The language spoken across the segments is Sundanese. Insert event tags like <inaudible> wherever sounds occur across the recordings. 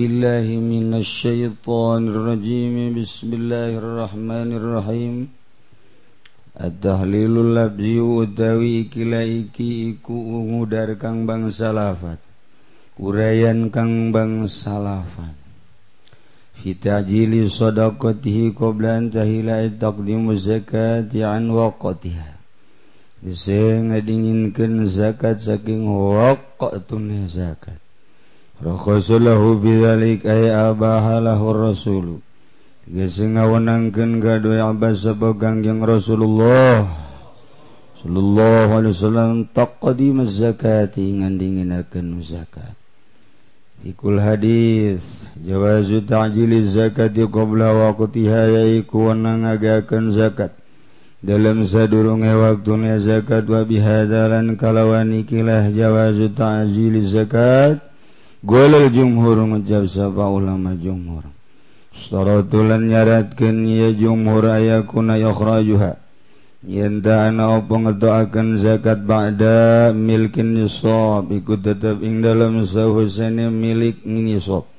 بالله من الشيطان الرجيم بسم الله الرحمن الرحيم التهليل اللفظي utawi kila iki iku ngudar kang bang salafat urayan kang bang salafat fi ta'jili sadaqatihi qabla an tahila taqdimu zakati an waqtiha bisa ngadinginkeun zakat saking waqtun zakat Rasullahu bidzalik ay abahalahu Rasul. Geus ngawenangkeun gaduh Abbas sabogang jeung Rasulullah sallallahu alaihi wasallam taqdim zakati ngandinginakeun zakat. Ikul hadis jawazu ta'jili zakati qabla waqtiha yaiku wanangagakeun zakat dalam sadurunge waktuna zakat wa bihadalan kalawan ikilah jawazu ta'jili zakat golol jumhur ngucap sapa ulama jumhur. Starotulan nyaratkan ya jumhur ayakuna yukhrajuha. Yenta ana apa ngetoakan zakat ba'da milkin nisab. Ikut tetap ing dalam sahusani milik nisab.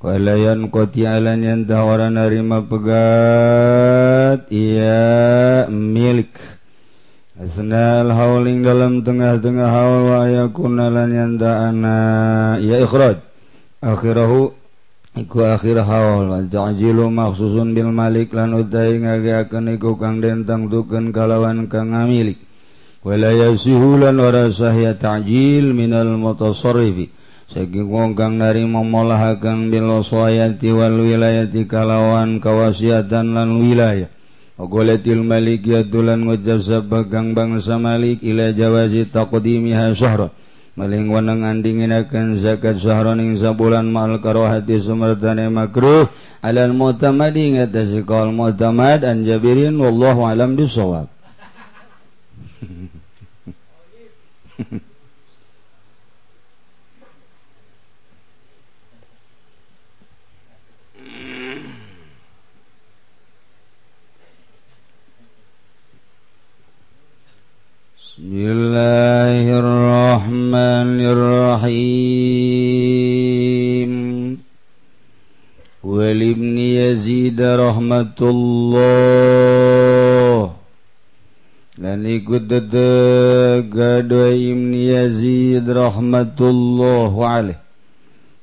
Walayan koti alan yang tawaran narima pegat Iya milik. Asnal hauling dalam tengah-tengah haul wa yakuna lan yanda'ana. Ya ikhraj. Akhirahu iku akhir haul. Wa ta'jilu makhsusun bil malik lan utai ngageakeun iku kang dentang dukeun kalawan kang ngamilik. Wala yasihu lan ora sahya ta'jil minal mutasarrifi. Saking wong kang dari memolahakan bil wasayati wal wilayati kalawan kawasiatan lan wilayah. Ogoletil Malik ya dulan ngucap sabagang bangsa Malik ila jawazi taqdimiha syahra. Maling wanang andinginakan zakat syahra ning sabulan ma'al karohati sumertane makruh alal mu'tamadi ngatasi kaul mu'tamad an jabirin wallahu alam bisawab. <laughs> بسم الله الرحمن الرحيم ولابن يزيد رحمة الله لن يقد قد ابن يزيد رحمة الله عليه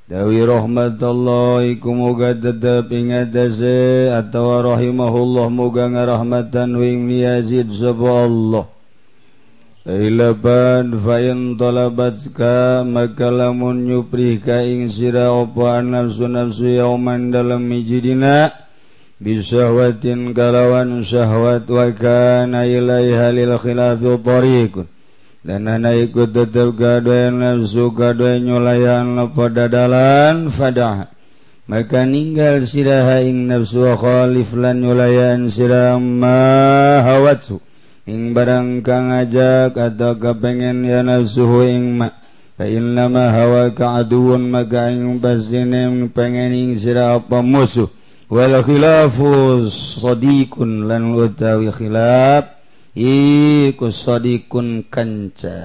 Dawi rahmatallahi kumuga tetap ingatase atau rahimahullah muga ngarahmatan wa ibn Yazid sapa Allah Ilaban fain tolabatka maka lamun nyupri ka ing sira apa nafsu nafsu yauman dalam mijidina. Bisahwatin kalawan syahwat wa kana ilaiha lil khilafi tariqun. Dan ana ikut tetap gadoy nafsu gadoy nyulayan pada dalan fadah maka ninggal siraha ing nafsu khalif lan nyulayan sirama hawatsu ing barang kang ngajak atau kepengen ya nafsuhu ing ma. Fa innama hawa ka'aduun maka ing pasine pengen ing sira apa musuh. Wal khilafu sadiqun lan utawi khilaf iku sadiqun kanca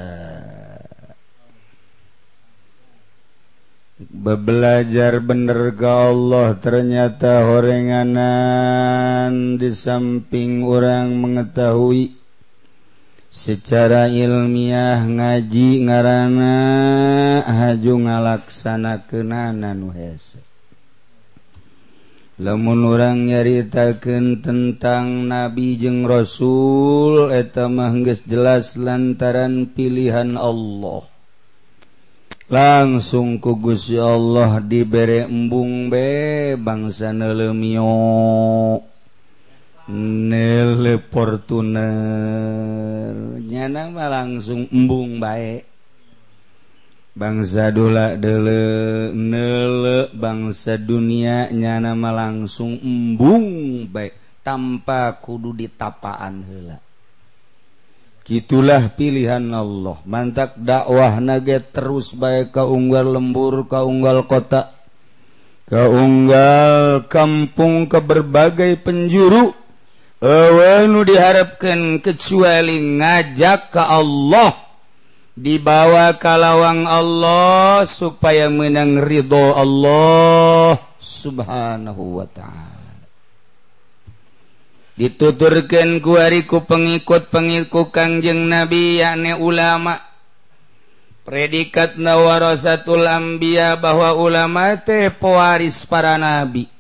Bebelajar bener ke Allah ternyata horenganan di samping orang mengetahui secara ilmiah ngaji ngaranana haju ngalaksana kenanan hese. Lemun orang nyaritakeun tentang nabi jeung rasul eta mahges jelas lantaran pilihan Allah. Langsung kugus Gusti Allah diberre embung be bangsa nelemiok nel Fortunernyanama langsung embung baik bangsa dola dele nele bangsa dunia nyanama langsung embung baik tanpa kudu ditapaan hela gitulah pilihan Allah. Mantap dakwah naga terus baik ke unggal lembur ke unggal kota ke unggal kampung ke berbagai penjuru. nu diharapkan kecuali ngajak ke Allah dibawa kalawang Allah supaya menang ridho Allah subhanahu wa ta'ala. Dituturkan kuariku pengikut pengikut kangjeng nabi yakni ulama. Predikat nawarasatul ambiya bahwa ulama teh pewaris para nabi.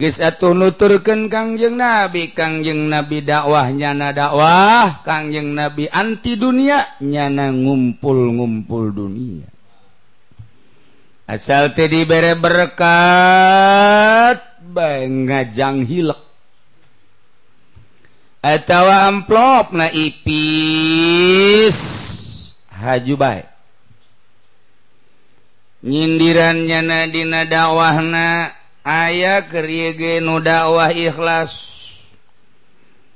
atuh nuturken Kangjeng nabi Kangjeng nabi dakwah nyana dakwah Kangjeng nabi anti dunia nyana ngumpul-ngumpul dunia. Asal tadi bere berkat ngajang hilek. Atau amplop na ipis haju baik nyindiran nadina dina dakwah na aya kerige nu dakwah ikhlas.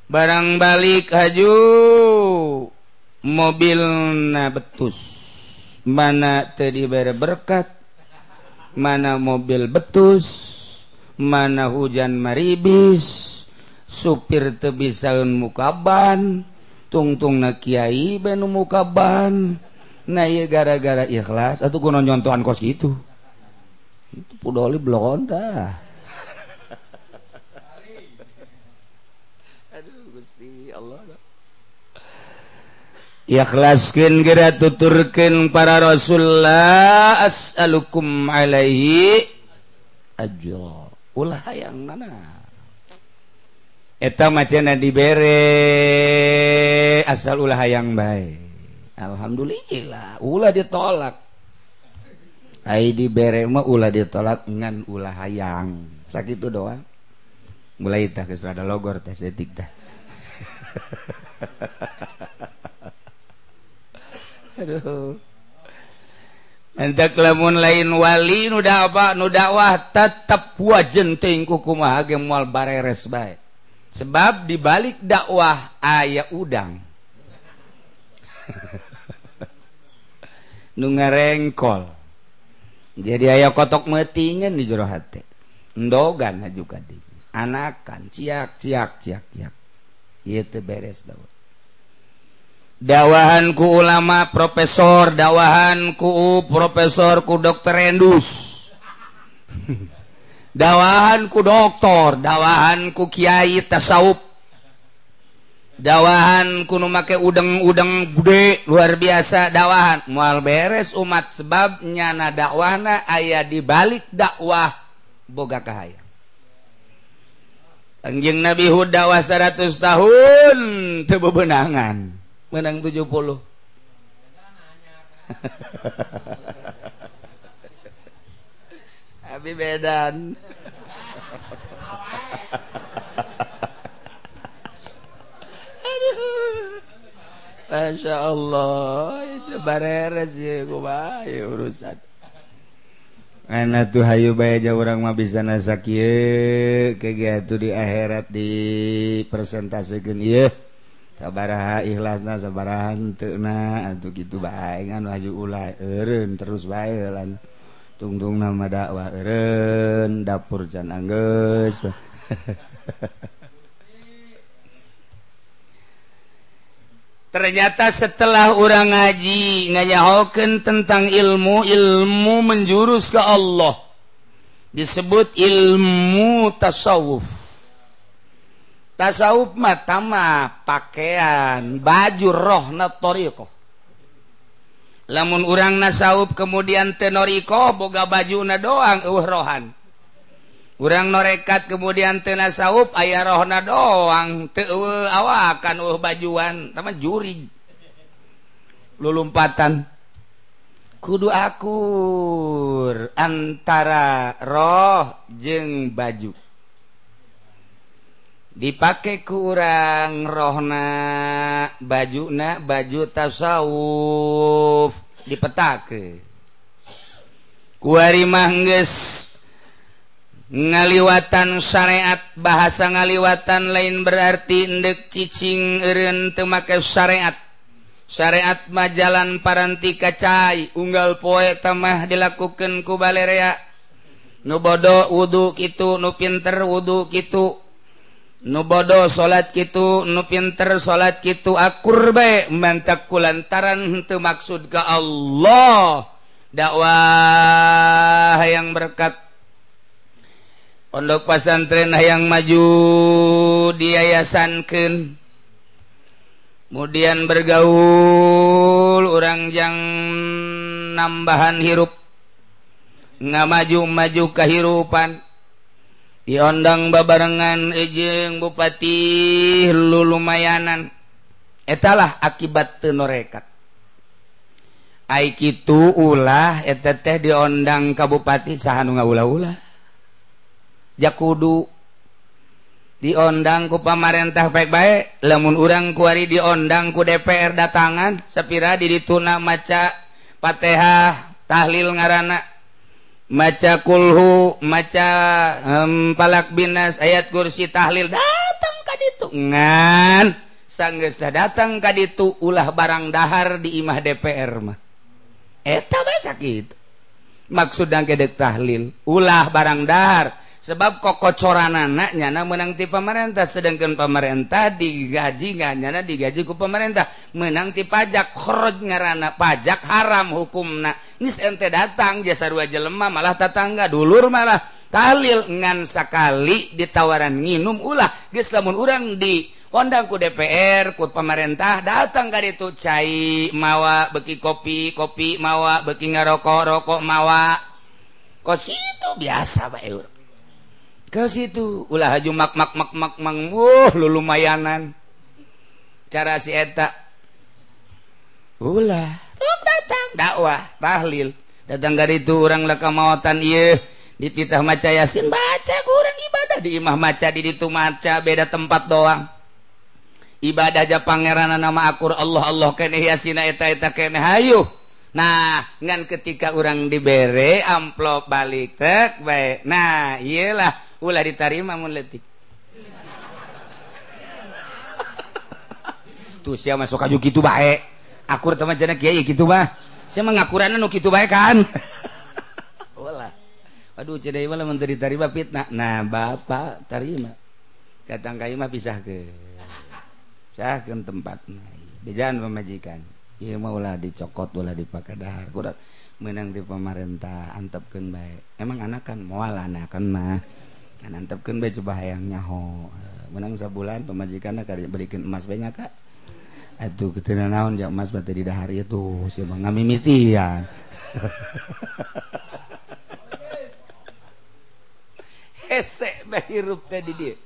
Barang balik haju mobil na betus. Mana tadi bare berkat mana mobil betus mana hujan maribis supir tebisaun mukaban tungtung na kiai benu mukaban na gara-gara ikhlas atau kuno nyontohan kos gitu itu pudoli blon dah aduh gusti Allah. Ikhlaskeun geura tuturkeun para rasulullah as'alukum alaihi ajra. Ulah hayang mana eta macana dibere asal ulah hayang bae alhamdulillah ulah ditolak di berema ulah ditolak ngan ulah hayang sakit itu doa mulai tah kesel ada logor tes detik tah <laughs> aduh Antak lamun lain wali nu apa nu dakwah tetep wajen teuing kumaha ge moal bareres bae. Sebab di balik dakwah aya udang. <laughs> nu ngarengkol. jadi aya kotok metingan di jero hati. Endogan juga di. Anakan ciak ciak ciak ciak. Itu beres dawah dawahanku ulama profesor dawahan ku profesor ku dokter endus. <laughs> Dokter, doktor dawahanku kiai tasawuf. dawahan kuno make udeng-udeng gede luar biasa dakwahan mual beres umat sebab nyana dakwahna ayah dibalik dakwah boga kahaya Anjing Nabi Hud dakwah 100 tahun teu bebenangan. Menang 70 <laughs> Abi bedan. Masya Allah itu bareres ya gua urusan Ana tuh hayu bae aja orang mah bisa nasak ye kegiatu di akhirat di presentasekeun ieu. Sabaraha ikhlasna sabaraha henteu na atuh kitu bae ngan haju ulah eureun terus bae lan tungtung nama dakwah eureun dapur can anggeus <laughs> ternyata setelah orang ngaji ngayahoken tentang ilmu ilmu menjurus ke Allah. Disebut ilmu tasawuf. Tasawuf matama pakaian baju roh natoriko lamun orang nasawuf kemudian tenoriko boga baju na doang uh rohan. kurang norekat kemudian tenasaup ayah rohna doang. Te uh, awakan uh bajuan. Sama juri. Lulumpatan kudu akur antara roh jeng baju. Dipakai kurang rohna baju na baju tasawuf. Dipetake. Kuari mah geus ngaliwatan syariat bahasa ngaliwatan lain berarti endek eureun teu temakai syariat. Syariat majalan paranti kacai unggal poe tamah dilakukan ku balerea nubodo wudhu itu nu pinter wudhu itu nubodo salat kitu nu pinter salat kitu. Akur bae mantak kulantaran teu maksud ke Allah. Dakwah yang berkat Pondok Pasantren Hayang maju diyayasankan kemudian bergaul orangjang nambahan hirup. Nga maju-maju kehirupan diondang babarengan ejeng Bupati lu lumayanan. Etalah akibat tenorekat Aikitu ulah et teh diondang Kabupati sahanu ngaula-ula jakudu. Diondang ku pamarentah baik-baik lamun urang kuari diondang ku DPR datangan sepira di dituna maca patehah tahlil ngaranak maca kulhu maca um, palak binas ayat kursi tahlil datang ka ditu. Ngan sanggeus datang ka ditu ulah barang dahar di imah DPR mah. Eta bae sakit. Maksud dangkedek tahlil ulah barang dahar. sebab kokocoran anak nyana menang ti pemerintah sedangkan pemerintah digaji nggak nyana digaji ku pemerintah. Menang ti pajak khroj ngarana pajak haram hukum nak nis ente datang jasa dua jelema malah tetangga dulur malah. Talil ngan sekali ditawaran nginum ulah. Geus lamun urang di kondang ku DPR ku pemerintah datang ka itu cai mawa beki kopi kopi mawa beki ngarokok rokok mawa. Kos itu biasa bae ke situ. Ulah haju mak mak mak mak mang. Wuh lu lumayanan. Cara si eta. Ulah. Tuh datang. Dakwah tahlil. Datang dari itu orang leka mawatan iya di titah maca yasin baca kurang ibadah di imah maca di ditu maca beda tempat doang. Ibadah aja pangeran nama akur Allah Allah kene yasina eta eta kene hayu Nah, ngan ketika orang dibere amplop balik tek baik. Nah, iyalah ulah diterima mun letik tuh siapa masuk kaju gitu baik akur teman jana kiai gitu bah saya mengakuran nu gitu baik kan. Wala. aduh cedai malah menteri tarima fitnah. Nah bapak tarima. Katang kai mah pisah ke pisah ke tempat bejan pemajikan. Iya mau lah dicokot ulah dipakai dahar. Kudat menang di pemerintah antepkan baik emang anak kan mual anak kan mah antepkan baju bahayangnya ho. Eh, menang sebulan pemajikan kali belikan emas banyak kak. Aduh ketina naon jak emas batu di dahar itu si bang ngamimitian <laughs> hese bahirup tadi dia.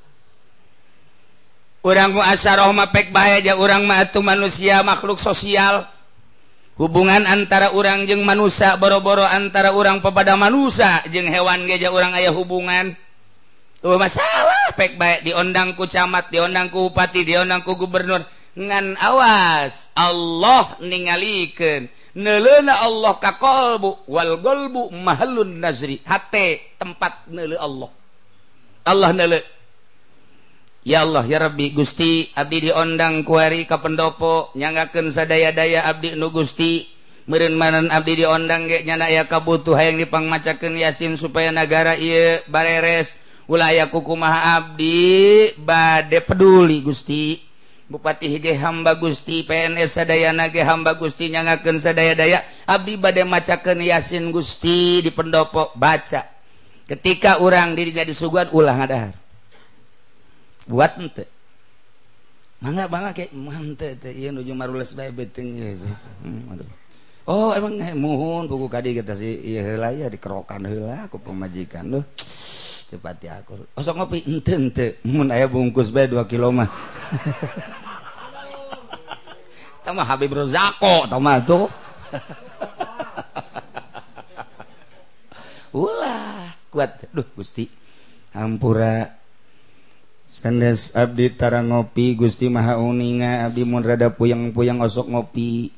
Orang mu asaroh mah pek bahaya aja orang mah atuh manusia makhluk sosial. Hubungan antara orang jeng manusia boro-boro antara orang pepada manusia jeng hewan geja orang ayah hubungan. tuh masalah. Pek baik. Diondang ku camat diondang ku bupati diondang ku gubernur. Ngan awas. Allah ninggalikan nelena Allah kakolbu wal golbu mahalun nazri. Hate tempat nele Allah. Allah nele. Ya Allah ya Rabbi Gusti Abdi diondang kuari ke pendopo nyangakeun sadaya-daya Abdi nu Gusti. Meureun manan Abdi diondang ge nyana aya kabutuh hayang dipangmacakeun Yasin supaya nagara ieu bareres. wilayah kuku maha Abdi bade peduli Gusti. Bupati Hige hamba Gusti. PNS Sadayanaga hamba Gusti. Nyangaken sadaya-daya. Abdi badai macaken Yasin Gusti di pendopo baca. Ketika orang jadi suguhan ulah ngadahar. Buat ente. Mangga bangga kayak mante teh ieu nuju marules bae beteng gitu. Hmm, aduh. Oh emang eh, muhun buku kadi kita sih iya heula ya dikerokan heula aku pemajikan loh. Cepat ya aku. Osok ngopi ente ente mun aya bungkus bae 2 kilo mah. <laughs> Mah Habib Rozako tama tuh. <laughs> Ulah kuat. Duh Gusti. Hampura. Sandes abdi tara ngopi Gusti maha uninga abdi mun rada puyang-puyang osok ngopi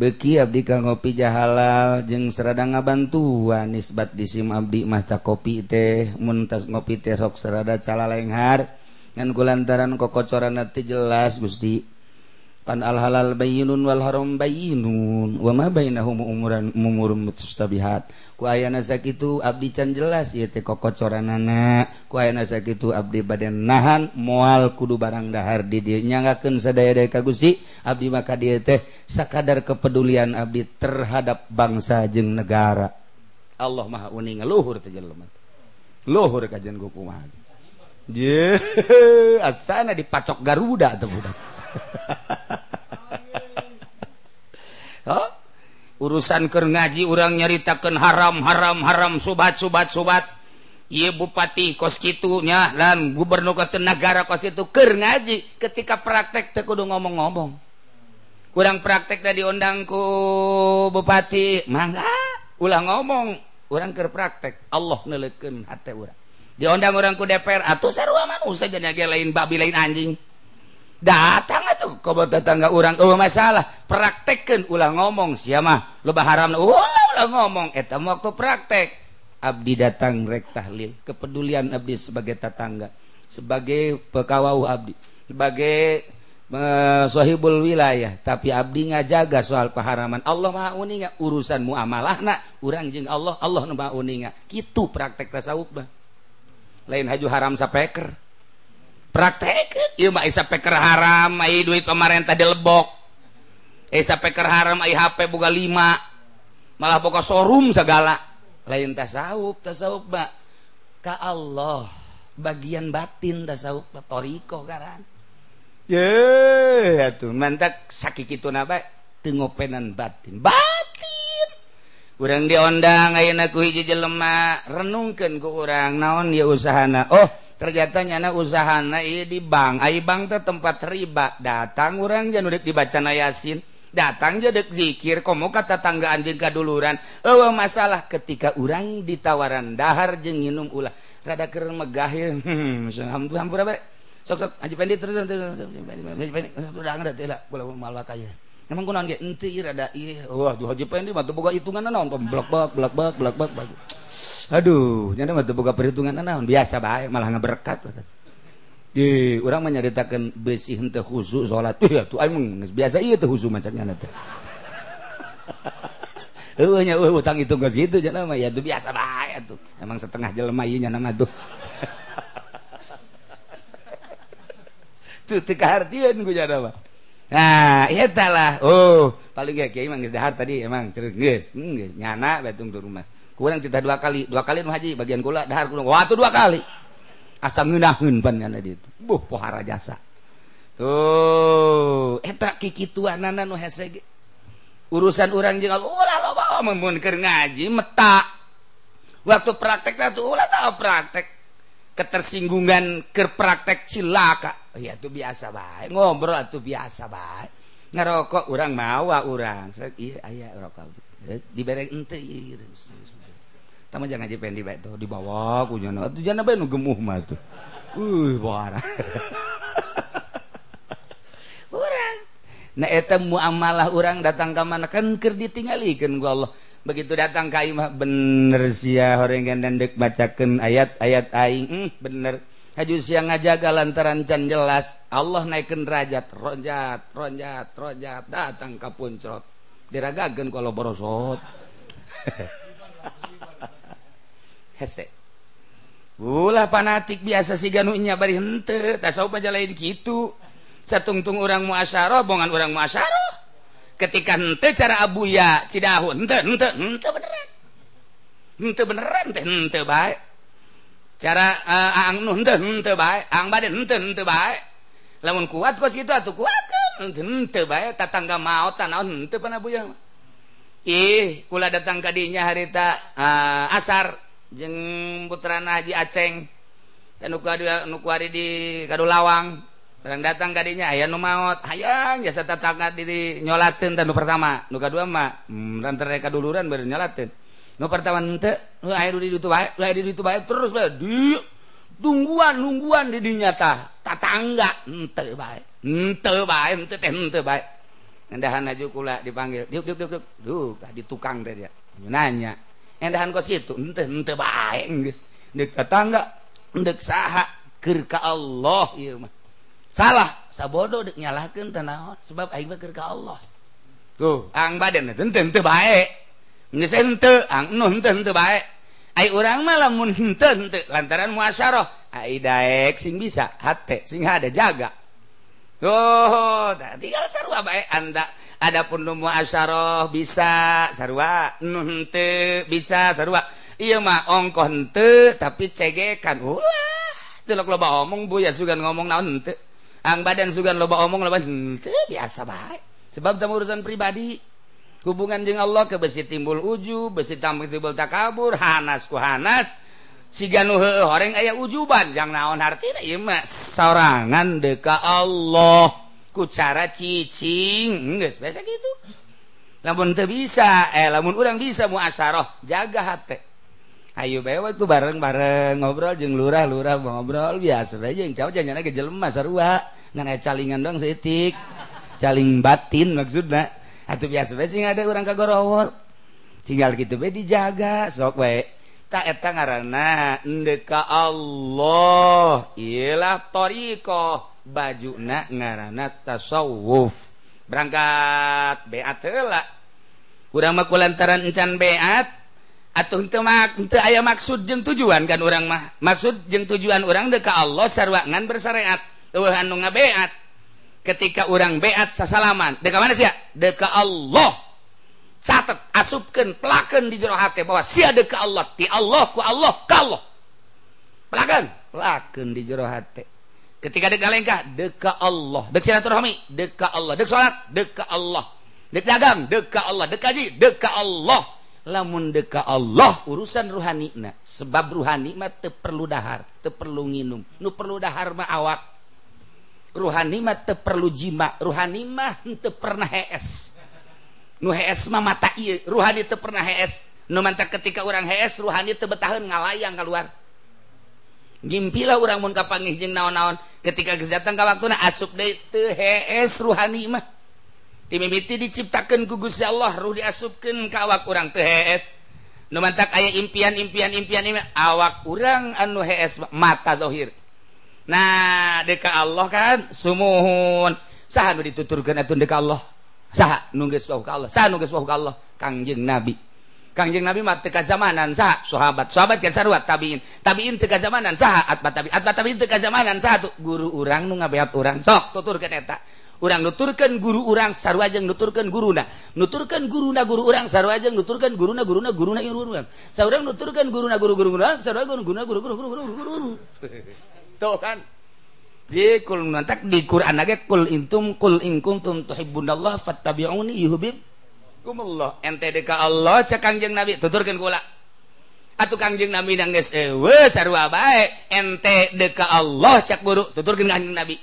beki Abdi ka ngopi jahalal jeung serada ngabantuan nisbat disim Abdi mahta kopi teh muntas ngopi teh sok serada cala lenghar ngan kulantaran kokocoran nanti jelas Gusti. pan al halal bayinun wal haram bayinun wa ma bainahum umuran umurun mustabihat. Ku ayana sakitu abdi can jelas ieu teh kokocoranana. Ku ayana sakitu abdi badan nahan moal kudu barang dahar di dieu nyangakeun sadaya-daya ka Gusti abdi maka dieu teh sakadar kepedulian abdi terhadap bangsa jeung negara. Allah maha Uning luhur teh jelema luhur kajen kumaha je <laughs> asana dipacok Garuda atau budak. <laughs> Oh? urusan ke ngaji orang nyaritakan haram haram haram sobat sobat sobat Iye bupati kos itunya dan gubernur ke negara kos itu ker ngaji ketika praktek teh kudu ngomong-ngomong. Kurang praktek dari undangku bupati. Mangga ulah ngomong. Orang ker praktek. Allah neuleukeun hati orang diundang orangku DPR atau sarua manusia jadi lain babi lain anjing. Datang tuh kau tetangga orang oh masalah. Praktekkan ulang ngomong siapa lebah haram ulah ulang ngomong. Etam waktu praktek. Abdi datang rek tahlil. Kepedulian abdi sebagai tetangga. Sebagai pekawau abdi. Sebagai uh, sohibul wilayah. Tapi abdi ngajaga soal paharaman Allah maha uninga urusan muamalah nak urang jeng Allah Allah maha uninga. Gitu praktek tasawuf lain haju haram sapeker praktek peker haram ay, duit pemarintah dilebok. Peker haram ay, HP buka 5 malah pokok sorum segala lain tasawuf tasawuf ba. ka Allah bagian batin tasawuf toriko karan. Ye atuh mantak sakit itu napa tengopenan batin. Batin! urang diondang ku hiji jelema renungkan ke urang naon ieu usahana oh ternyata nyana usahana ieu di bank ai bank teh tempat riba datang urang jangan udah dibaca yasin datang jadek dzikir komo kata tangga anjing kaduluran oh masalah ketika urang ditawaran dahar jeng nginum ulah rada keur megah hmm, hampura-hampura sok sok aji pendit terus terus terus haji pendit terus terus terus terus terus terus terus terus terus Emang kunaon ge henti rada ieu. Iya. Wah, duha haji di mah teu boga hitungan naon blak-blak blak-blak blak-blak. Aduh, nyana mah teu boga perhitungan naon, biasa bae malah ngeberkat. Kan. Di urang mah nyaritakeun besi henteu khusu salat. Tuh ya tuh aing biasa ieu teu khusyuk macannya teh. <laughs> Heueuh nya eueuh utang itu geus kitu cenah mah ya tuh biasa bae tuh. Emang setengah jelema ieu nya nama tuh. <laughs> Tuh teu kahartieun ku cenah mah. Nah etalah oh paling Kyaimanghar tadi emang hmm, nyana betung rumah. Kurang kita dua kali. Dua kali nu haji bagian kula dahar kurang waktu dua kali. Asal ngeunaheun pan tadi itu. Buh pohara jasa. Tuh eta kiki tua nana nu hesege. Urusan orang Allah ulah lo bawa keur ngaji meta. Waktu praktek tuh ulah tahu praktek. Ketersinggungan ke praktek cilaka. Oh, iya tuh biasa baik ngobrol ah, tuh biasa baik ngerokok orang mawa orang iya ayah rokok eh, diberi ente Tama jangan aja pendi baik tuh dibawa ku jana tuh jangan apa nu gemuh mah tuh. Uh parah <laughs> orang nah eta muamalah orang datang ke mana? Kan keur ditinggalikeun ku Allah. Begitu datang ka imah bener sia horengan dan dek bacakeun ayat-ayat aing. Hmm, bener. haju siang ngajaga lantaran can jelas Allah naikkan derajat ronjat ronjat ronjat datang ke puncrot. Diragagen kalau borosot. <laughs> Hese. Ulah fanatik biasa si ganunya bari hente tasawuf aja lain gitu satungtung orang muasyarah bongan orang muasyarah ketika hente cara abuya cidahu hente hente hente beneran. Hente beneran teh hente baik cara eh, uh, ang nun teu bae ang bade henteu henteu bae. Lamun kuat kos kitu atuh kuat kan? Bae tatangga maot tanaon henteu pana ih kula datang ka dinya harita uh, asar jeung putrana Haji Aceng. Dan nu kuari di Kadulawang Orang datang kadinya aya nu maot. Hayang jasa tatangga diri nyolatin tanu pertama. Nu kadua mah. Hmm, rantere kaduluran baru nyolatin wartawan terus tungguan lungguan didinyata tatangga ente baik ente baik ente teh ente baik endahan aja kula dipanggil diuk diuk diuk diuk. Duh di tukang dia. Nanya endahan kos gitu ente ente baik geus. Dek tatangga dek saha keur ka Allah ieu mah. Salah sabodo deuk nyalahkeun tanah sebab aing mah keur ka Allah. Tuh ang badan ente ente baik orang lamun lantaran muasyarah Daek sing bisa hate sing ada jaga. Oh tinggal sarua baik anda Adapun nu muasyarah bisa sarua, nu henteu bisa sarua. iya mah ongkoh henteu tapi cegekan. Ulah teu loba omong bu. Ya sugan ngomong naon henteu ang badan sugan loba omong loba henteu biasa baik sebab tamu urusan pribadi. hubungan jeung Allah ke besi timbul uju besi tampil timbul takabur hanas ku hanas. Siga nu heueuh horeng aya ujuban jang naon hartina ieu mah sorangan deka Allah. Ku cara cicing geus biasa gitu. Lamun teu bisa eh lamun urang bisa muasyarah jaga hate. Ayo bae waktu bareng-bareng ngobrol jeung lurah-lurah ngobrol biasa aja jeung cowok janjana ge jelema sarua ngan calingan dong seitik caling batin maksudna. Atau biasa sih ada orang kagorowol. Tinggal gitu be dijaga sok we tak eta ngaranna ndeka Allah ialah toriko baju nak ngarana tasawuf. Berangkat beat heula. Kurang mah kulantaran encan beat aya maksud jeng tujuan kan orang mah. Maksud jeng tujuan orang deka Allah sarwangan bersyariat beat ketika orang beat sasalaman. Deka mana sih deka Allah. Catat asupkan pelakan di jero hati bahwa si deka Allah. Ti Allah ku Allah kalau pelakan? Pelakan di jero hati. Ketika deka lengkah deka Allah. Dek silaturahmi? Deka Allah. Dek salat deka Allah. Dek dagang deka Allah. Dek haji? Deka Allah. Lamun deka Allah urusan rohani nah sebab rohani mah te perlu dahar te perlu nginum. Nu perlu dahar mah awak ruhanimah te perlu jima ruhanimah te pernah hees. Nu hees mah mata iya ruhani te pernah hees. Nu mantak ketika orang hees ruhani te betahan ngalayang keluar ngimpilah orang mun kapangih jeung naon-naon. Ketika geus datang ka waktuna asup deui teu hees ruhani mah. Timimiti diciptakeun ku Gusti Allah ruh diasupkeun ka awak urang teu hees. Nu mantak aya impian-impian impian awak urang anu hees mata zahir nah deka Allah kan? Summohun sah dituturkan deka Allah? Sah nu Allah. Allah. Kajeng nabi. Kajeng nabi mate zamanan sah. Sahabat. Sahabat sarwat tabiin. Tabiin tega zamanan saat zamanan satu guru urang nu ngabeat orang sok tuturkaneta orang nuturkan guru orang sarwajeng nuturkan guruna. Nuturkan guruna guru orang sarwajeng nuturkan guruna guruna guruna guru orang sarwajeng nuturkan guruna guru guru orang sarwajeng guruna guru guru guru guru guru guru tuh kan? Di kul nantak di Quran lagi kul intum kul in kuntum tuhibbunallah fattabi'uni yuhibib kumullah ente deka Allah cek kangjeng Nabi tuturkeun kula atuh kangjeng Nabi nang geus eueuh sarua bae. Ente deka Allah cek guru tuturkeun kangjeng Nabi.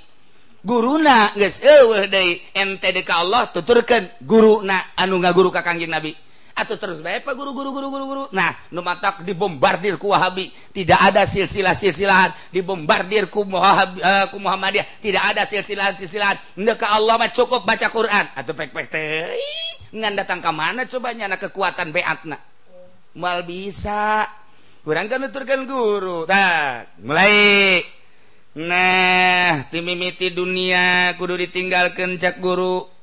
Guruna geus eueuh deui. Ente deka Allah tuturkeun. Guruna anu ngaguru ka kangjeng Nabi. atau terus bae Pak guru guru guru guru guru. Nah nu matak dibombardir ku Wahabi. Tidak ada silsilah silsilahan dibombardir ku, wahabi uh, eh, ku Muhammadiyah. Tidak ada silsilah silsilahan ka Allah mah cukup baca Quran. Atau pek pek teh. Ngan datang ke mana coba nyana kekuatan beatna? Mal bisa. Kurang kan nuturkan guru. Tak mulai. Nah timimiti dunia kudu ditinggalkan cak guru.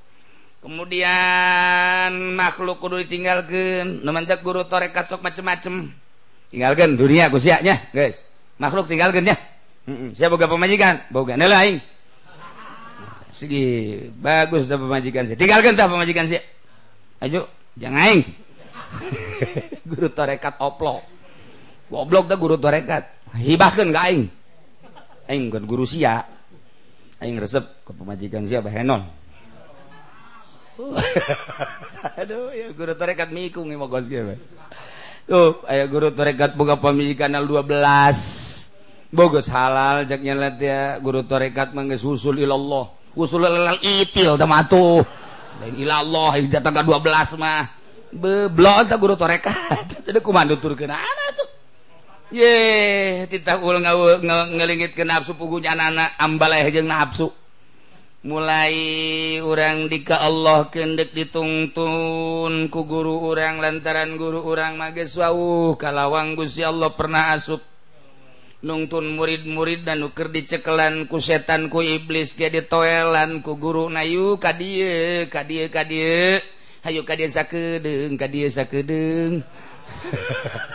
Kemudian makhluk kudu ditinggalkan nemanjak guru torekat sok macem-macem. Tinggalkan dunia kusiaknya guys. Makhluk tinggalkan ya. Saya boga pemajikan boga nela aing. Segi bagus dah pemajikan saya tinggalkan dah pemajikan saya ayo jangan aing. <laughs> Guru torekat oplo goblok dah guru torekat. Hibahkan gak aing. Aing kan guru sia. Aing resep ke pemajikan sia bahenon <laughs> Aduh ya guru tarekat mikung nih mogos. Tuh, ayo guru tarekat buka pemilih kanal 12. Bogus halal jaknya lihat ya guru mah geus usul ilallah. Usul ilallah itil tamatu. lain ilallah datang ke 12 mah. Beblok tak guru tarekat Tadi <laughs> kumandu turkeun anak tuh. Ye, titah ulang ngelingit ke nafsu pugunya anak-anak ambaleh jeung nafsu. mulai orang dika Allah kendek ditungtun ku guru orang lantaran guru orang mages wau kalawang Gusti Allah pernah asup. Nungtun murid-murid dan nuker dicekelan ku setan ku iblis di toelan ku guru nayu kadie kadie kadie. Hayu kadie sakedeng kadie sakedeng <laughs>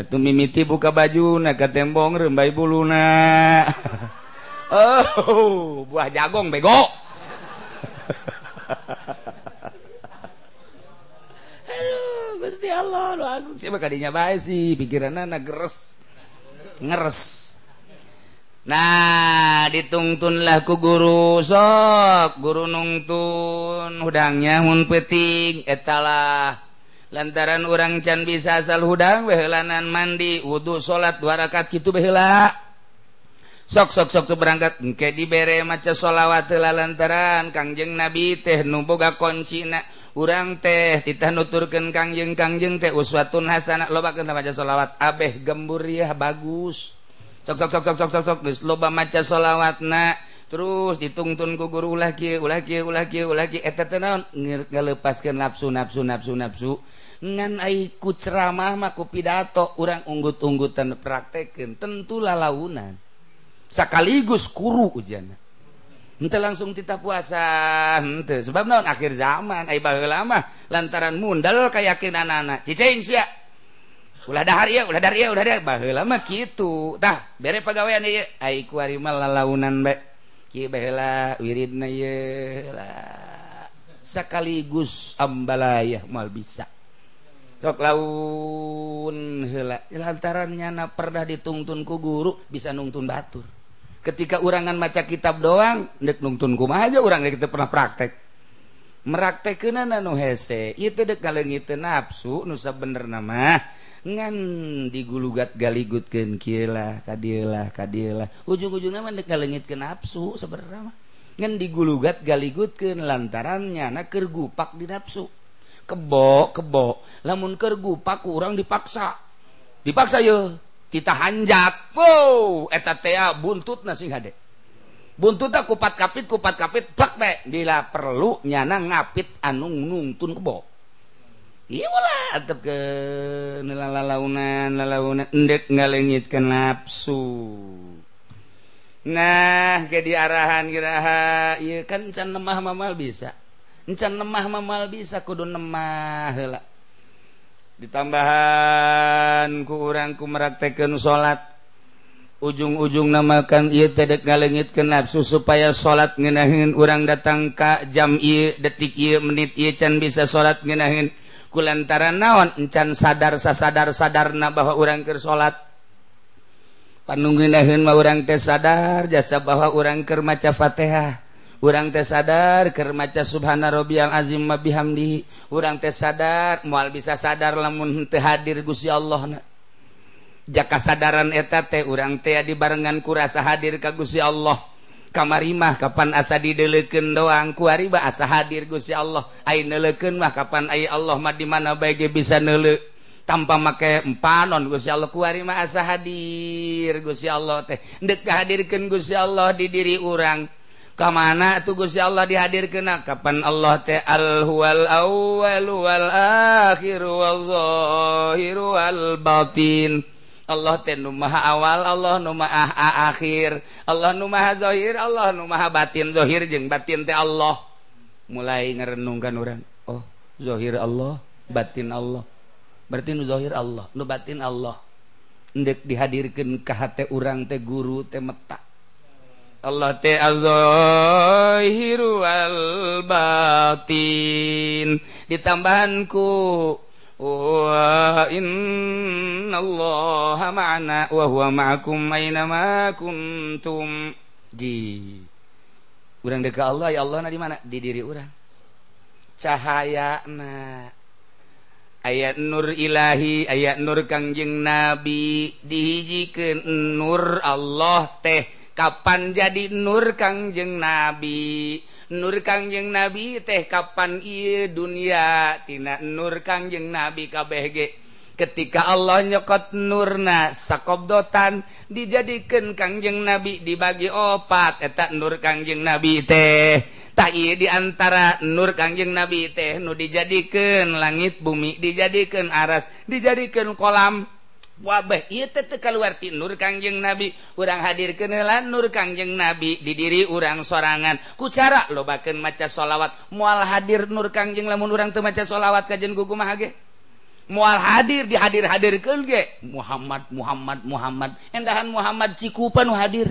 kedeng mimiti buka baju naga tembong rembai buluna <laughs> oh buah jagong bego. <laughs> Gusti Allah lu agung siapa kadinya baik sih? Pikiran anak geres. Ngeres. Nah ditungtunlah ku guru sok. Guru nungtun. Hudangnya hun peting etalah lantaran orang can bisa asal hudang wehelanan mandi wudhu salat dua rakaat gitu behela. Sok sok sok berangkat. Engke dibere maca sholawat lah lantaran kangjeng nabi teh nuboga koncina urang teh titah nuturkeun kangjeng kangjeng teh uswatun hasanah loba kena maca sholawat. Abeh gembur ya bagus. Sok sok sok sok sok sok sok geus loba maca sholawatna. terus ditungtun ku guru ulah kieu ulah kieu ulah kieu ulah kieu. Eta teh naon? Ngalepaskeun nafsu nafsu nafsu nafsu ngan ai ku ceramah mah ku pidato urang unggut-unggutan praktekeun. Tentu lalaunan. Sakaligus kuru ujana henteu langsung tita puasa henteu. Sebab naon? Akhir zaman ai baheula mah. Lantaran mundal kayakinan anak cicing sia ulah dahar ya ulah dahar ya ulah dahar baheula mah kitu. Tah bere pagawean ieu. Ai ku mah lalaunan bae sekaligus ambalayah mal bisa. Sok laun heula. Lantarannya na pernah dituntun ku guru bisa nungtun batur. Ketika urangan maca kitab doang ndek nungtun kumaha aja urang kita pernah praktek. Meraktekeun anu hese ieu teh deuk nafsu nu bener nama ngan digulugat galigutken kilah kadilah kadilah ujung-ujung mah deka legit ke nafsu sebenarnya ngan digulugat galigutkeun lantaran nyana na kergupak di nafsu kebo kebo. Lamun keur gupak urang dipaksa. Dipaksa ye kita hanjat wow eta ah, buntut nasi hade. Buntut tak kupat kapit kupat kapit plak be. Bila perlu nyana ngapit anu nungtun kebo. ke launan endek ngalengitkan nafsu nah jadi arahan kiraha iya kan can lemah mamal bisa. Can lemah mamal bisa kudu lemah heula ditambahan ku urang ku salat. Ujung-ujung namakan ieu teh ngalengit ke nafsu supaya salat ngeunaheun urang datang ka jam ieu detik ieu menit ieu can bisa salat ngeunaheun kulantaran naon encan sadar sasadar sadarna bahwa urangkir salat panungin mah urang teh sadar jasa bahwa urangker maca Fatihah. Urang teh sadar keur maca subhana rabbiyal azim mabihamdi urang teh sadar moal bisa sadar lamun teu hadir Gusti Allah na. Jaka sadaran eta teh urang teh dibarengan ku rasa hadir ka Gusti Allah. kamarimah kapan asa dideleken doang. Kuariba asa hadir Gusya Allah. Ay neleken mah kapan ay Allah mah di mana baik bisa nele tanpa make empanon Gusya Allah. Kuarima asa hadir Gusya Allah teh. Ndek hadirkeun Gusya Allah di diri urang. Kamana tuh Gusya Allah dihadirkeun kapan Allah teh al huwal awwal wal akhir wal zahir wal batin. Allah ten Numaha awal Allah Numaah akhir. Allah Numahahohir Allah Numaha batin. Zahir jeung batin teh Allah. Mulai ngerenungkan orang Oh zahir Allah batin Allah. Berarti nuzohir Allah nu batin Allah. Ndek dihadirkan ka hate orang teh guru teh meta. Allah teh al-zohiru al-batin ditambahanku Allah manakum maintum di kurang deka Allah ya Allah di mana? Di diri orang cahaya na. Ayat Nur Ilahi ayat Nur Kangjeng nabi. Dihijikan Nur Allah teh Kapan jadi Nur Kangjeng Nabi? Nur Kangjeng Nabi teh kapan ia dunia? Tina Nur Kangjeng Nabi KBG ketika Allah nyokot nurna sakobdotan dijadikan Kangjeng Nabi dibagi opat. Etak Nur Kangjeng Nabi teh. Tak diantara Nur Kangjeng Nabi teh nu dijadikan langit bumi dijadikan aras dijadikan kolam. wabah keluar Nur Kangjeng nabi. Urang hadir kenelan Nur Kangjeng nabi. Didiri urang sorangan. Ku cara lobakeun maca sholawat mual hadir Nur Kangjeng lamun orang temaca sholawat kajen gugu mahage mual hadir dihadir-hadir ke Muhammad Muhammad Muhammad. Endahan Muhammad cikupan hadir.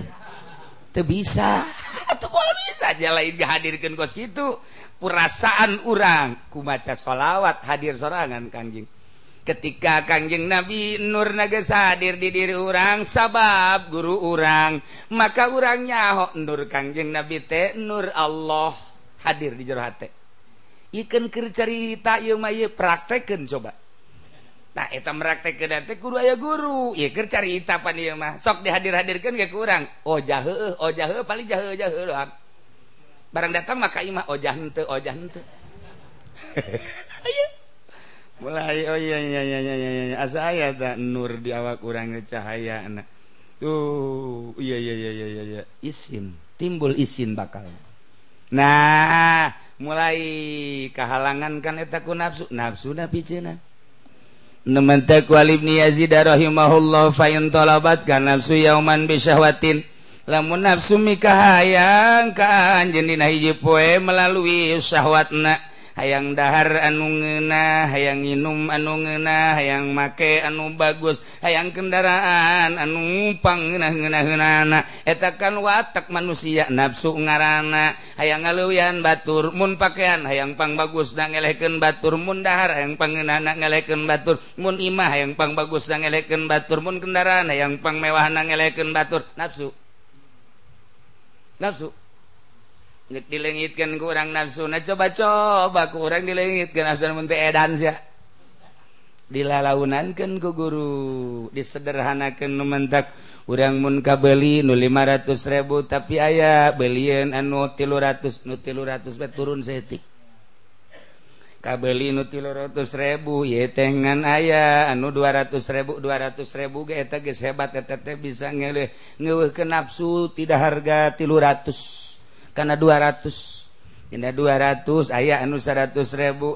Teu bisa. <laughs> Teu bisa aja lain dihadirkan kos itu perasaan orang kumaca sholawat hadir sorangan Kangjeng ketika Kangjeng Nabi Nur Nagas hadir di diri orang sabab guru orang maka orangnya Ahok Nur Kangjeng Nabi teh Nur Allah. Hadir di jero hati ikan kercerita yang maya praktekan coba. Nah eta meraktek ke dante guru ayah guru. Ya kercarita pan iya mah. Sok dihadir-hadirkan gak kurang oh jahe oh jahe paling jahe jahe doang. Barang datang maka imah ojah hente ojah hente <laughs> ayo mulai oh iya iya iya iya iya iya. Ah, Asa aya da nur di awak urang cahaya anak tuh iya iya iya iya iya isin timbul isin bakal. Nah mulai kehalangan kan eta ku nafsu. Nafsu na piceuna Nemen teh ku Ibnu Yazid rahimahullah fa in talabat kan nafsu yauman bi syahwatin. Lamun nafsu mikahayang ka anjeun dina hiji poe melalui syahwatna. hayang dahar anu ngena hayang inum anu ngena hayang make anu bagus hayang kendaraan anupang ngenah-genahana etakan watak manusia nafsu ngarana. Hayang ngaleuyan batur mun pakaian hayangpang bagus ngelehkeun ngeleken baturmun dahar hayang pangenanak ngeleken batur mun imah hayangpang bagus ngelehkeun ngeleken baturmun kendaraan hayangpang mewah na ngeleken batur. Nafsu. Nafsu. dilengitkan kurang nafsu. Coba-coba kurang dilengit edan dilalauankan ke guru. Disederhanakan numentak urangmun beli nu 500.000 tapi ayah beliin anu tilu ratus nu tilu ratus turun setik kabeli nu tilu ratus ribu yetengan ayah anu 200.000 200.000 ge eta geus hebat eta teh bisa ngeuleuh ke nafsu tidak harga tilu ratus. karena 200 indah 200 ayah anu 100.000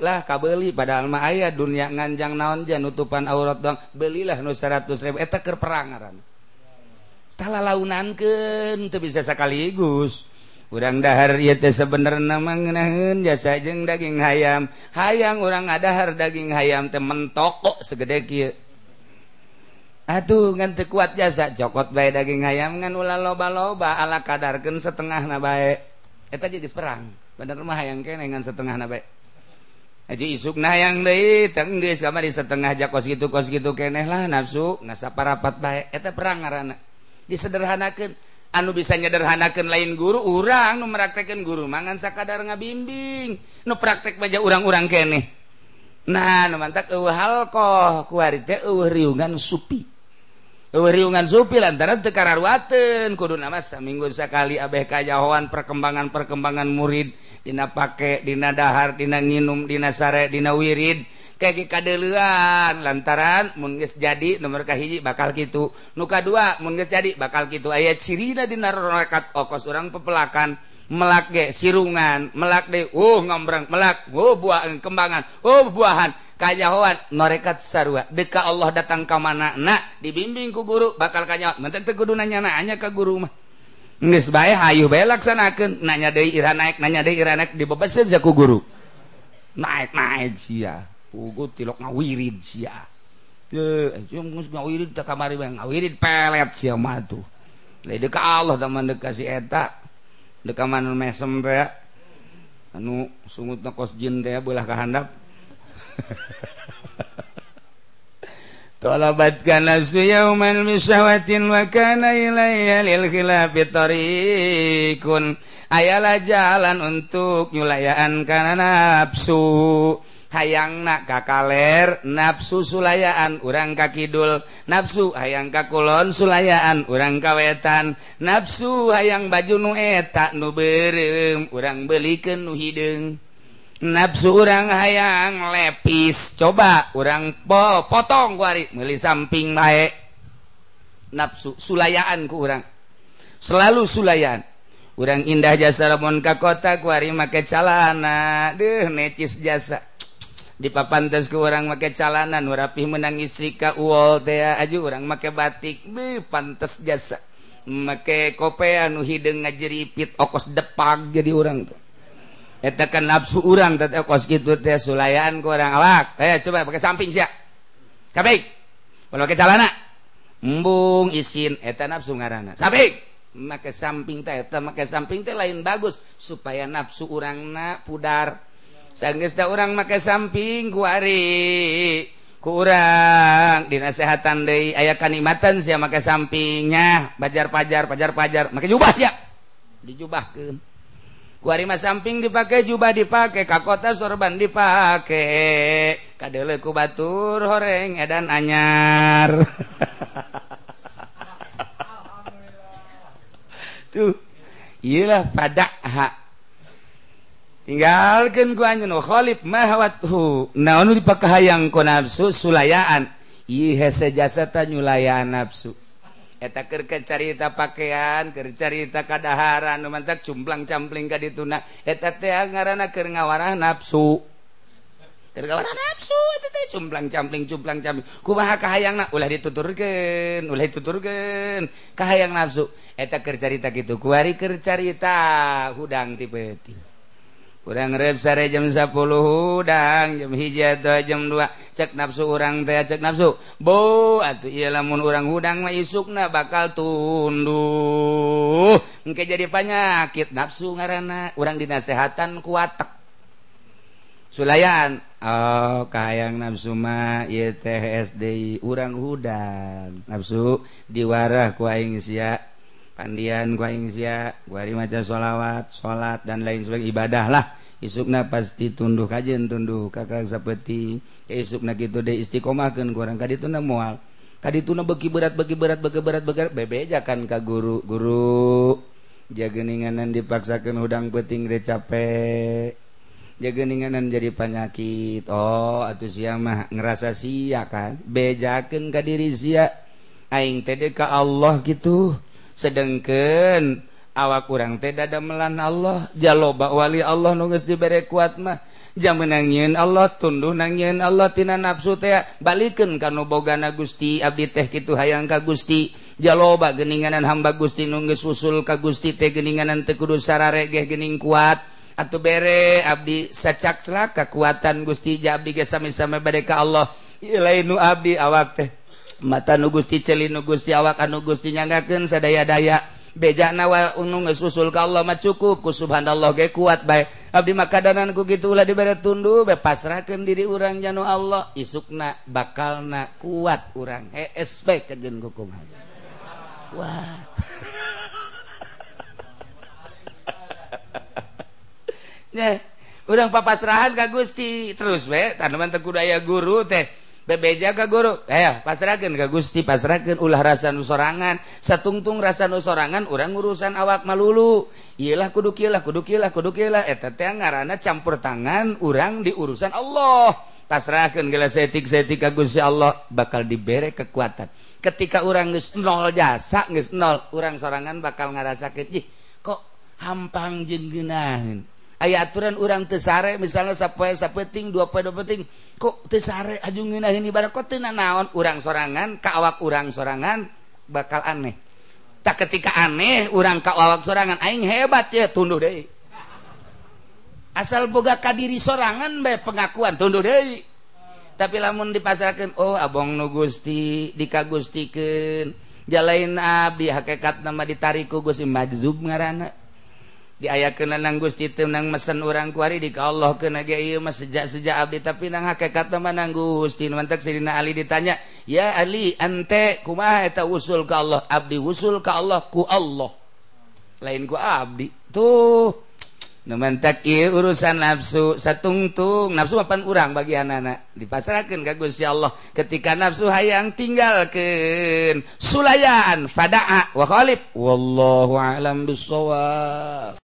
lah kabeli. Pada alma ayah dunia nganjang naon jan nutupan aurat dong. Belilah nu 100.000 eta keur perangaran tala launankeun teu bisa sekaligus urang dahar ieu teh sabenerna mah ngeunaheun jasa jeung daging hayam. Hayang urang ngadahar daging hayam teh mentoko segede kieu. Aduh ngan teu kuat jasa. Cokot bae daging hayam ngan ulah loba-loba. Ala kadarkeun setengahna bae. eta jadi perang bener mah yang kene ngan setengah nabe. Aja isuk nah yang deui tenggeus kamari setengah ja kos gitu kos gitu keneh lah nafsu ngasaparapat bae. Eta perang ngaranna. Disederhanakeun. Anu bisa nyederhanakan lain guru urang nu meraktekan guru mangan sakadar ngabimbing. Nu praktek baja urang-urang keneh. Nah nu mantak eueuh halqah kuari teh eueuh riungan supi. riungan supir antara tekararwaten kudu nama seminggu sekali Abeh kajjahoan perkembangan-perkembangan murid Dina pakai Dina dahar Dina nginum Dina sare Dina wirid kayak kadeluan lantaran mungis jadi nomor kahiji bakal gitu nuka dua mungis jadi bakal gitu ayat cirina Dina rokat okos orang pepelakan melak ge sirungan melak de oh uh ngombrang melak oh buah eh, kembangan oh buahan. kanyahoan norekat sarua. Deka Allah datang ke mana nak dibimbing ku guru bakal kanya mentek teu kudu nanya nanya ka guru mah? Geus bae hayu bae laksanakeun. Nanya deui ira naik nanya deui ira naik dibebeseun ku guru. Naik naik sia. Pugu tilok ngawirid sia. Teu eh, geus ngawirid teh kamari bae ngawirid pelet sia mah tuh. Lede ka Allah teman deka si eta. Deka mana mesem teh. Anu sungut kos jin teh belah kahandap طلبت كنز يوما بشهوة وكان إلي للخلاف طريق ayalah jalan untuk nyulayaan kana nafsu. Hayang nak kakaler nafsu sulayaan urang kakidul. Nafsu hayang kakulon sulayaan urang kawetan. Nafsu hayang baju nu eta nu berem urang beulikeun nu hideung. nafsu orang hayang lepis. Coba orang po potong kuari meli samping baik nafsu sulayaan ku orang selalu sulayan orang indah jasa lamun ka kota kuari make calana. Deh necis jasa. Di papantes ke orang make calana nu rapih menang istri ka uol teh aju orang make batik. Be pantes jasa. Make kopea nu hidung ngajeripit okos depak jadi orang tuh. etakan nafsu urang tetep kos gitu teh sulayan ku orang awak. Eh coba pakai samping sia. Kabeh. Kalau pakai celana embung isin eta nafsu ngaranna samping make samping teh eta make samping teh lain bagus supaya nafsu urangna pudar. Sanggeus da urang make samping ku ari kurang dinasehatan deui aya kanikmatan sia make sampingnya. Bajar pajar pajar pajar make jubah ya dijubahkeun. warima samping dipakai jubah dipakai kakota sorban dipakai kadeleku batur horeng edan anyar. <laughs> Tuh iyalah pada hak tinggalkan ku anjun khalif mahawathu naonu dipakai hayang ku nafsu sulayaan. Iya sejasa tanyulayaan nafsu. eta kerkecarita pakaian kercarita nu numantak cumplang campling ka dituna. Eta teh ngaranana keur ngawarah nafsu keur ngawarah nafsu eta teh cumplang campling cumplang campling kumaha kahayangna? Ulah dituturkeun ulah dituturkeun. Kahayang nafsu eta kercarita kitu. Kuari kercarita hudang ti. peuting kurang rep sare jam 10 hudang jam hiji atau jam 2 cek nafsu orang teh cek nafsu. Bo atuh iya lamun orang hudang mah isukna bakal tunduh engke jadi penyakit nafsu ngaranna. Orang dinasehatan kuatek sulayan oh kayang nafsu mah ieu teh SD urang hudang. Nafsu diwarah ku aing sia. pandian guaingzia gua maca sholawat salat dan lain sebagai ibadahlah isukna pasti tunduh kajen tunduh kakak seperti isukna gitu deh istiqomahkan kurang kadi itu mual. Kadi itu beki berat beki berat beki berat beki berat. Bebeja kan ka guru guru. Jageninganan dipaksakan udang peting de capek jageninganan jadi penyakit. Oh atau siamah ngerasa sia kan? Bejakan kadiri sia. Aing tede ka Allah gitu. sedengken awak kurang teh dada melan Allah. Jaloba wali Allah nuges diberi kuat mah. Jam menangin Allah tunduh nangin Allah tina nafsu teh. Balikin kanu bogana Gusti abdi teh kitu hayang ka Gusti. Jaloba geninganan hamba Gusti nungges usul ka Gusti teh geninganan teu kudu sarare geh gening kuat. Atau bere abdi sacak selak kekuatan Gusti ja abdi ge sami-sami bade ka Allah nu abdi awak teh. mata nu Gusti celi nu Gusti awak anu Gusti nyanggakeun sadaya-daya. Bejana nawa unung susul ka Allah mah cukup. Ku subhanallah ge kuat bae. Abdi makadanan ku kitu ulah dibere tundu bae. Pasrahkeun diri urang janu Allah. Isukna bakalna kuat urang. Hees bae kejeun kukumaha kuat. <laughs> Nah, urang papasrahan ka Gusti. Terus we tanaman tekudu aya guru teh. bebeja ka guru? Eh pasrahkeun ka Gusti pasrahkeun ulah rasa nusorangan satungtung rasa nusorangan orang urusan awak malulu. Ialah kudu kilah kudu kilah kudu kilah. Eta teh ngaranna campur tangan urang di urusan Allah. Pasrahkeun geula setik setik ka Gusti Allah bakal dibere kekuatan. Ketika orang geus nol jasa geus nol urang sorangan bakal ngarasakeun ih kok hampang jeung geunaheun aya aturan urang tesare misalnya sapoe sapeting dua poe dua peting kok tesare aju ngeunaheun ibadah kok teu naon urang sorangan ka awak urang sorangan bakal aneh. Tak ketika aneh urang ka awak sorangan aing hebat ya tunduh deui. Asal boga kadiri sorangan bae pengakuan tunduh deui. Tapi lamun dipasarkan oh abong nu gusti dikagustikeun jalain abdi hakikat nama ditariku gusti majzub ngaranna aya nang Gusti tenang mesen orang kuari di Allah ke sejak-sejak Abdi tapi nang kata nang Gusti. Mantap Sirina Ali ditanya ya Ali ante kuma usul ke Allah? Abdi usul ke Allah ku Allah. Lain ku Abdi. Tuh mantap urusan nafsu satungtung. Nafsu papan urang bagi anak-anak dipasrahkan ke Gusti Allah. Ketika nafsu hayang tinggalkan sulayan fadaa wa khalif wallahu alam bisawab